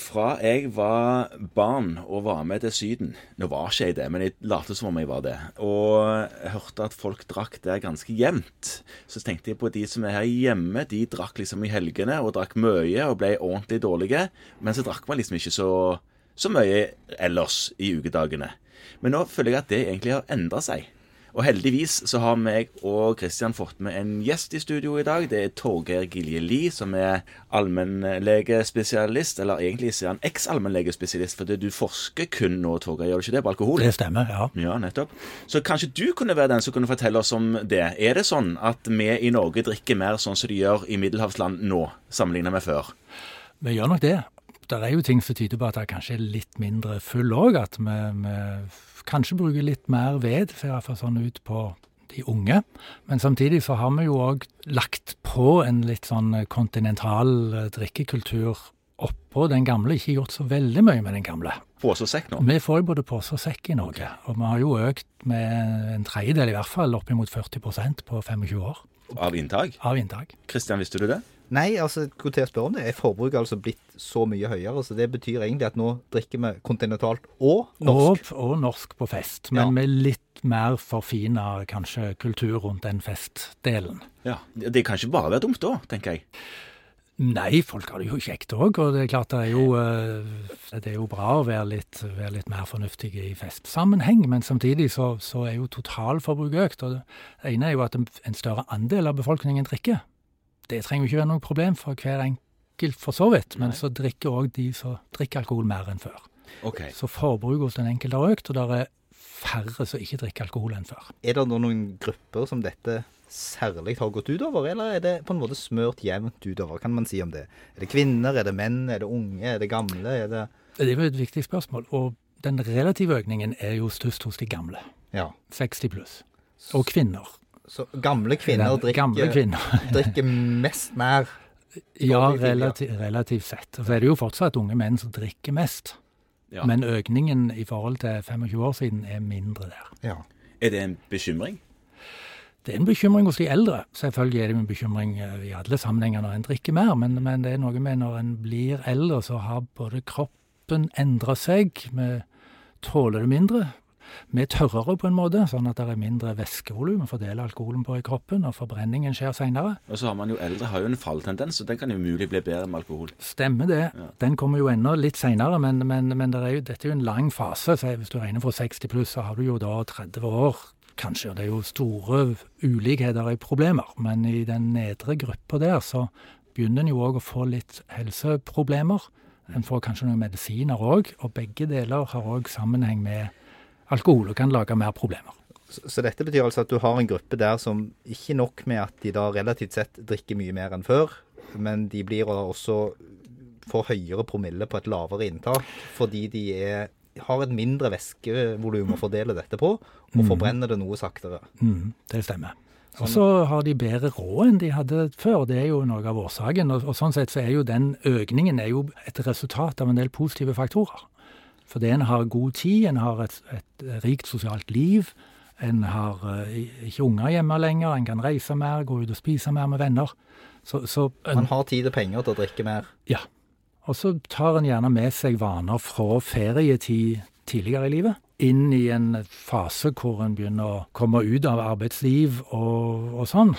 fra jeg var barn og var med til Syden Nå var ikke jeg det, men jeg lot som om jeg var det. Og jeg hørte at folk drakk der ganske jevnt. Så tenkte jeg på de som er her hjemme. De drakk liksom i helgene og drakk mye og ble ordentlig dårlige. Men så drakk man liksom ikke så, så mye ellers i ukedagene. Men nå føler jeg at det egentlig har endra seg. Og heldigvis så har meg og Kristian fått med en gjest i studio i dag. Det er Torgeir Gilje Lie, som er allmennlegespesialist. Eller egentlig er han eks-allmennlegespesialist, for du forsker kun nå, Torgeir, gjør du ikke det, på alkohol? Det stemmer, ja. Ja, nettopp. Så kanskje du kunne være den som kunne fortelle oss om det. Er det sånn at vi i Norge drikker mer sånn som de gjør i middelhavsland nå, sammenlignet med før? Vi gjør nok det. Det er jo ting som tyder på at det kanskje er litt mindre full òg. At vi, vi kanskje bruke litt mer ved, ser iallfall sånn ut på de unge. Men samtidig så har vi jo òg lagt på en litt sånn kontinental eh, drikkekultur oppå den gamle. Ikke gjort så veldig mye med den gamle. Pose og sekk nå? Vi får jo både pose og sekk i Norge. Og vi har jo økt med en tredjedel i hvert fall, oppimot 40% på 25 år. Av inntak? Av inntak. Kristian, visste du det? Nei, altså, hvor til å spørre om det. Er forbruket altså blitt så mye høyere? Så det betyr egentlig at nå drikker vi kontinentalt og norsk? Og, og norsk på fest, men ja. med litt mer forfina kanskje kultur rundt den festdelen. Ja, Det kan ikke bare være dumt da, tenker jeg. Nei, folk har det jo kjekt òg. Og det er klart det er jo, eh, det er jo bra å være litt, være litt mer fornuftig i festsammenheng. Men samtidig så, så er jo totalforbruket økt. Og det ene er jo at en større andel av befolkningen drikker. Det trenger jo ikke være noe problem for hver enkelt, for så vidt. Men Nei. så drikker òg de som drikker alkohol mer enn før. Okay. Så forbruket hos den enkelte har økt, og det er færre som ikke drikker alkohol enn før. Er det noen grupper som dette særlig har gått utover, eller er det på en måte smørt jevnt utover? Kan man si om det? Er det kvinner, er det menn, er det unge, er det gamle? Er det det er jo et viktig spørsmål. Og den relative økningen er jo størst hos de gamle. Ja. 60 pluss. Og kvinner. Så gamle kvinner drikker, gamle kvinner. drikker mest mer? Ja, relativ, relativt sett. Og så er det jo fortsatt unge menn som drikker mest. Ja. Men økningen i forhold til 25 år siden er mindre der. Ja. Er det en bekymring? Det er en bekymring hos de eldre. Selvfølgelig er det en bekymring eh, i alle sammenhenger når en drikker mer, men, men det er noe med når en blir eldre, så har både kroppen endra seg. Vi tåler det mindre. Vi er tørrere på en måte, sånn at det er mindre væskevolum å fordele alkoholen på i kroppen, og forbrenningen skjer seinere. Og så har man jo eldre har jo en falltendens, og den kan jo mulig bli bedre med alkohol. Stemmer det. Ja. Den kommer jo enda litt seinere, men, men, men det er jo, dette er jo en lang fase. så Hvis du regner fra 60 pluss, så har du jo da 30 år kanskje. Det er jo store ulikheter i problemer, men i den nedre gruppa der så begynner en jo òg å få litt helseproblemer. En får kanskje noen medisiner òg, og begge deler har òg sammenheng med alkohol og kan lage mer problemer. Så, så, dette betyr altså at du har en gruppe der som ikke nok med at de da relativt sett drikker mye mer enn før, men de blir også får høyere promille på et lavere inntak fordi de er, har et mindre væskevolum å fordele dette på, og mm. forbrenner det noe saktere. Mm, det stemmer. Og så har de bedre råd enn de hadde før. Det er jo noe av årsaken. Og, og, sånn sett så er jo den økningen er jo et resultat av en del positive faktorer. Fordi en har god tid, en har et, et rikt sosialt liv. En har uh, ikke unger hjemme lenger, en kan reise mer, gå ut og spise mer med venner. Så, så en, Man har tid og penger til å drikke mer? Ja. Og så tar en gjerne med seg vaner fra ferietid tidligere i livet inn i en fase hvor en begynner å komme ut av arbeidsliv og, og sånn.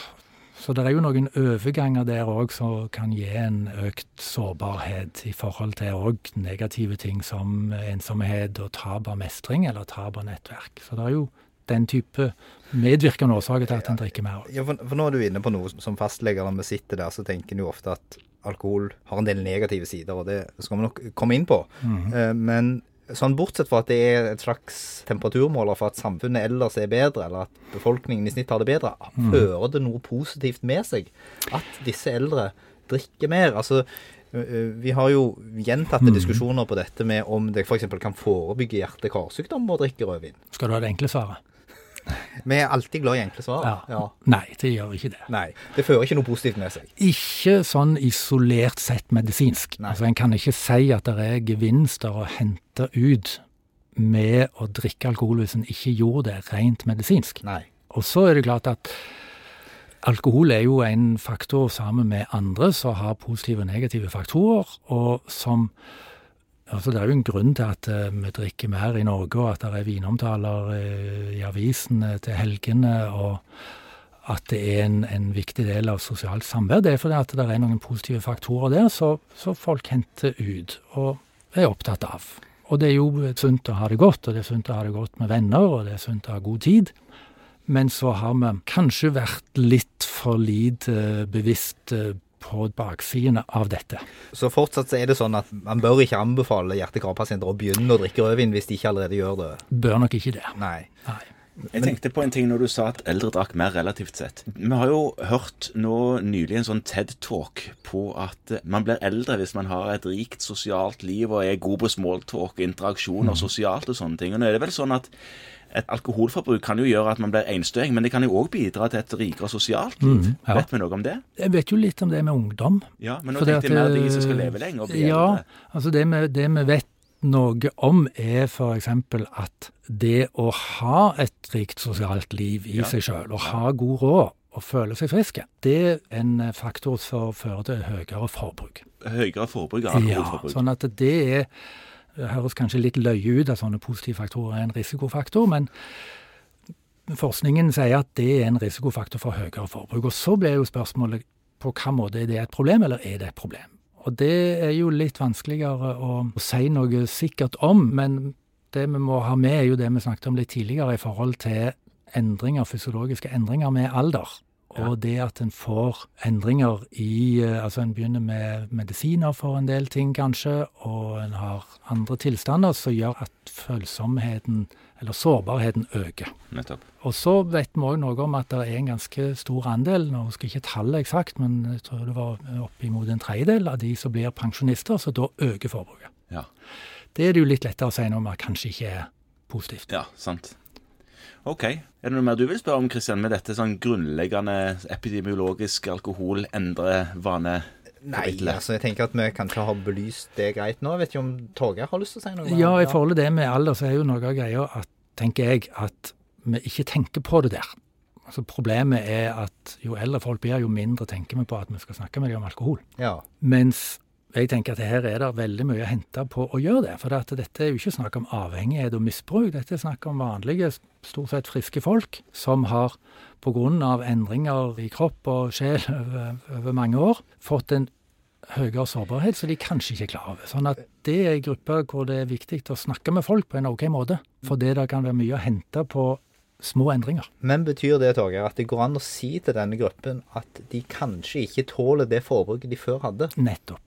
Så det er jo noen overganger der òg som kan gi en økt sårbarhet i forhold til òg negative ting som ensomhet og tap av mestring eller tap av nettverk. Så det er jo den type medvirkende årsaker til at en drikker mer. Ja, for, for, nå er du inne på noe som fastleger når vi sitter der, så tenker en jo ofte at alkohol har en del negative sider, og det skal vi nok komme inn på. Mm -hmm. Men Sånn Bortsett fra at det er et slags temperaturmåler for at samfunnet ellers er bedre, eller at befolkningen i snitt har det bedre, mm. fører det noe positivt med seg at disse eldre drikker mer? Altså, vi har jo gjentatte mm. diskusjoner på dette med om det f.eks. kan forebygge hjerte-karsykdom å drikke rødvin. Skal du ha det enkle svaret? Vi er alltid glad i enkle svar. Ja. Ja. Nei, det gjør ikke det. Nei, Det fører ikke noe positivt med seg. Ikke sånn isolert sett medisinsk. Nei. Altså En kan ikke si at det er gevinster å hente ut med å drikke alkohol hvis en ikke gjorde det rent medisinsk. Nei. Og så er det klart at alkohol er jo en faktor sammen med andre som har positive og negative faktorer, og som Altså, det er jo en grunn til at eh, vi drikker mer i Norge, og at det er vinomtaler eh, i avisene til helgene, og at det er en, en viktig del av sosialt samvær. Det er fordi at det er noen positive faktorer der så folk henter ut og er opptatt av. Og det er jo sunt å ha det godt, og det er sunt å ha det godt med venner, og det er sunt å ha god tid. Men så har vi kanskje vært litt for lite bevisst eh, på baksidene av dette. Så fortsatt så er det sånn at man bør ikke anbefale hjerte-karpasienter å begynne å drikke rødvin hvis de ikke allerede gjør det? Bør nok ikke det. Nei. Nei. Jeg tenkte på en ting når du sa at eldre drakk mer relativt sett. Vi har jo hørt nå nylig en sånn TED-talk på at man blir eldre hvis man har et rikt sosialt liv og er god på smalltalk, interaksjoner sosialt og sånne ting. Og nå er det vel sånn at et alkoholforbruk kan jo gjøre at man blir enstøing, men det kan jo òg bidra til et rikere sosialt liv. Mm, ja. Vet vi noe om det? Jeg vet jo litt om det med ungdom. Ja, Men nå tenkte jeg mer de som skal eh, leve lenger Ja, eldre. altså det vi, det vi vet noe om, er f.eks. at det å ha et rikt sosialt liv i Ja. seg sjøl, og ha god råd og føle seg friske, det er en faktor som fører til høyere forbruk. Høyere forbruk av Ja, sånn at det er Det høres kanskje litt løye ut at sånne positive faktorer er en risikofaktor, men forskningen sier at det er en risikofaktor for høyere forbruk. Og så blir jo spørsmålet på hva måte er det et problem, eller er det et problem? Og det er jo litt vanskeligere å si noe sikkert om, men det vi må ha med, er jo det vi snakket om litt tidligere i forhold til endringer, fysiologiske endringer med alder. Og det at en får endringer i eh, Altså en begynner med medisiner for en del ting, kanskje, og en har andre tilstander som gjør at følsomheten, eller sårbarheten, øker. Nettopp. Og så vet vi òg noe om at det er en ganske stor andel, nå husker jeg ikke tallet eksakt, men jeg tror det var oppimot en tredjedel av de som blir pensjonister, så da øker forbruket. Ja. Det er det jo litt lettere å si når man kanskje ikke er positivt. ja, sant. OK. Er det noe mer du vil spørre om, Kristian, med dette sånn grunnleggende epidemiologisk alkohol endrer vane? Nei, altså jeg tenker at vi kanskje har belyst det greit nå. Jeg vet ikke om Torgeir har lyst til å si noe? Ja, i forhold til det med alder, så er jo noe av greia at, tenker jeg, at vi ikke tenker på det der. Altså Problemet er at jo eldre folk blir, jo mindre tenker vi på at vi skal snakke med dem om alkohol. Ja. Mens jeg tenker at her er det veldig mye å hente på å gjøre det. For at dette er jo ikke snakk om avhengighet og misbruk. Dette er snakk om vanlige, stort sett friske folk som har pga. endringer i kropp og sjel over, over mange år fått en høyere sårbarhet som de kanskje ikke er klar over. Sånn at det er en gruppe hvor det er viktig å snakke med folk på en OK måte. Fordi det kan være mye å hente på små endringer. Men betyr det, Torgeir, at det går an å si til denne gruppen at de kanskje ikke tåler det forbruket de før hadde? Nettopp.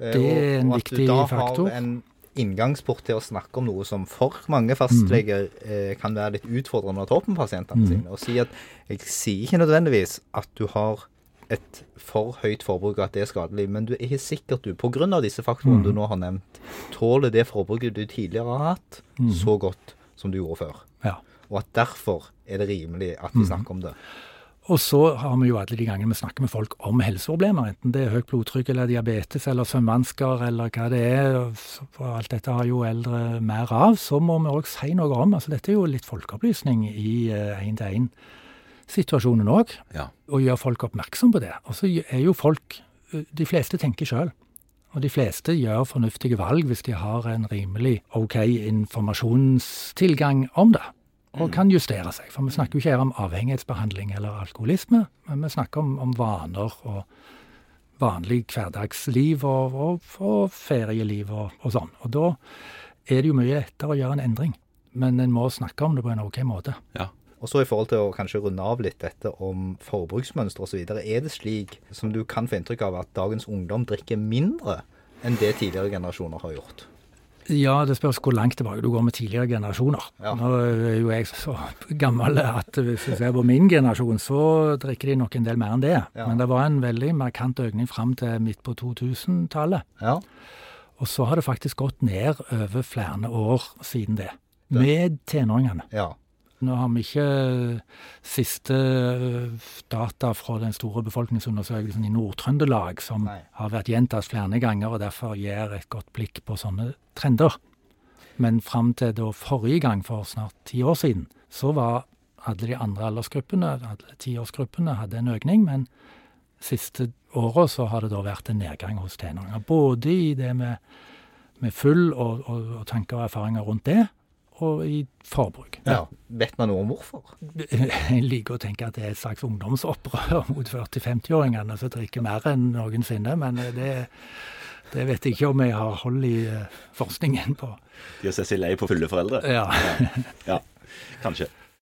Eh, Det er en og at viktig du da faktor. har en inngangsport til å snakke om noe som for mange fastleger eh, kan være litt utfordrende å ta opp med pasientene Mm. sine. Og si at jeg sier ikke nødvendigvis at du har et for høyt forbruk at det er skadelig, men du er ikke sikkert du, pga. disse faktorene Mm. du nå har nevnt, tåler det forbruket du tidligere har hatt, Mm. så godt som du gjorde før. Ja. Og at derfor er det rimelig at vi Mm. snakker om det. Og så har vi jo alle de gangene vi snakker med folk om helseproblemer, enten det er høyt blodtrykk eller diabetes eller søvnvansker eller hva det er, for alt dette har jo eldre mer av, så må vi òg si noe om altså Dette er jo litt folkeopplysning i én-til-én-situasjonen òg, Ja. og gjøre folk oppmerksom på det. Og så er jo folk De fleste tenker sjøl. Og de fleste gjør fornuftige valg hvis de har en rimelig OK informasjonstilgang om det og kan justere seg. For vi snakker jo ikke her om avhengighetsbehandling eller alkoholisme, men vi snakker om, om vaner og vanlig hverdagsliv og, og, og ferieliv og, og sånn. Og da er det jo mye lettere å gjøre en endring. Men en må snakke om det på en OK måte. ja. Og så i forhold til å kanskje runde av litt dette om forbruksmønster osv. Er det slik som du kan få inntrykk av at dagens ungdom drikker mindre enn det tidligere generasjoner har gjort? Ja, det spørs hvor langt tilbake du går med tidligere generasjoner. Ja. Nå er jo jeg så gammel at hvis du ser på min generasjon, så drikker de nok en del mer enn det. Ja. Men det var en veldig markant økning fram til midt på 2000-tallet. Ja. Og så har det faktisk gått ned over flere år siden det. Med tenåringene. ja. Nå har vi ikke siste eh, data fra den store befolkningsundersøkelsen i Nord-Trøndelag, som Nei. har vært gjentatt flere ganger, og derfor gir et godt blikk på sånne trender. Men fram til da forrige gang, for snart ti år siden, så var alle de andre aldersgruppene, alle tiårsgruppene, hadde en økning, men siste året så har det da vært en nedgang hos tenåringer. Både i det med, med full og, og, og tanker og erfaringer rundt det, og i forbruk. Ja. Vet man noe om hvorfor? Jeg liker å tenke at det er et slags ungdomsopprør mot 40-50-åringene som drikker mer enn noensinne, men det, det vet jeg ikke om jeg har hold i eh, forskningen på. De har sett seg lei på fulle foreldre? Ja. Ja, kanskje.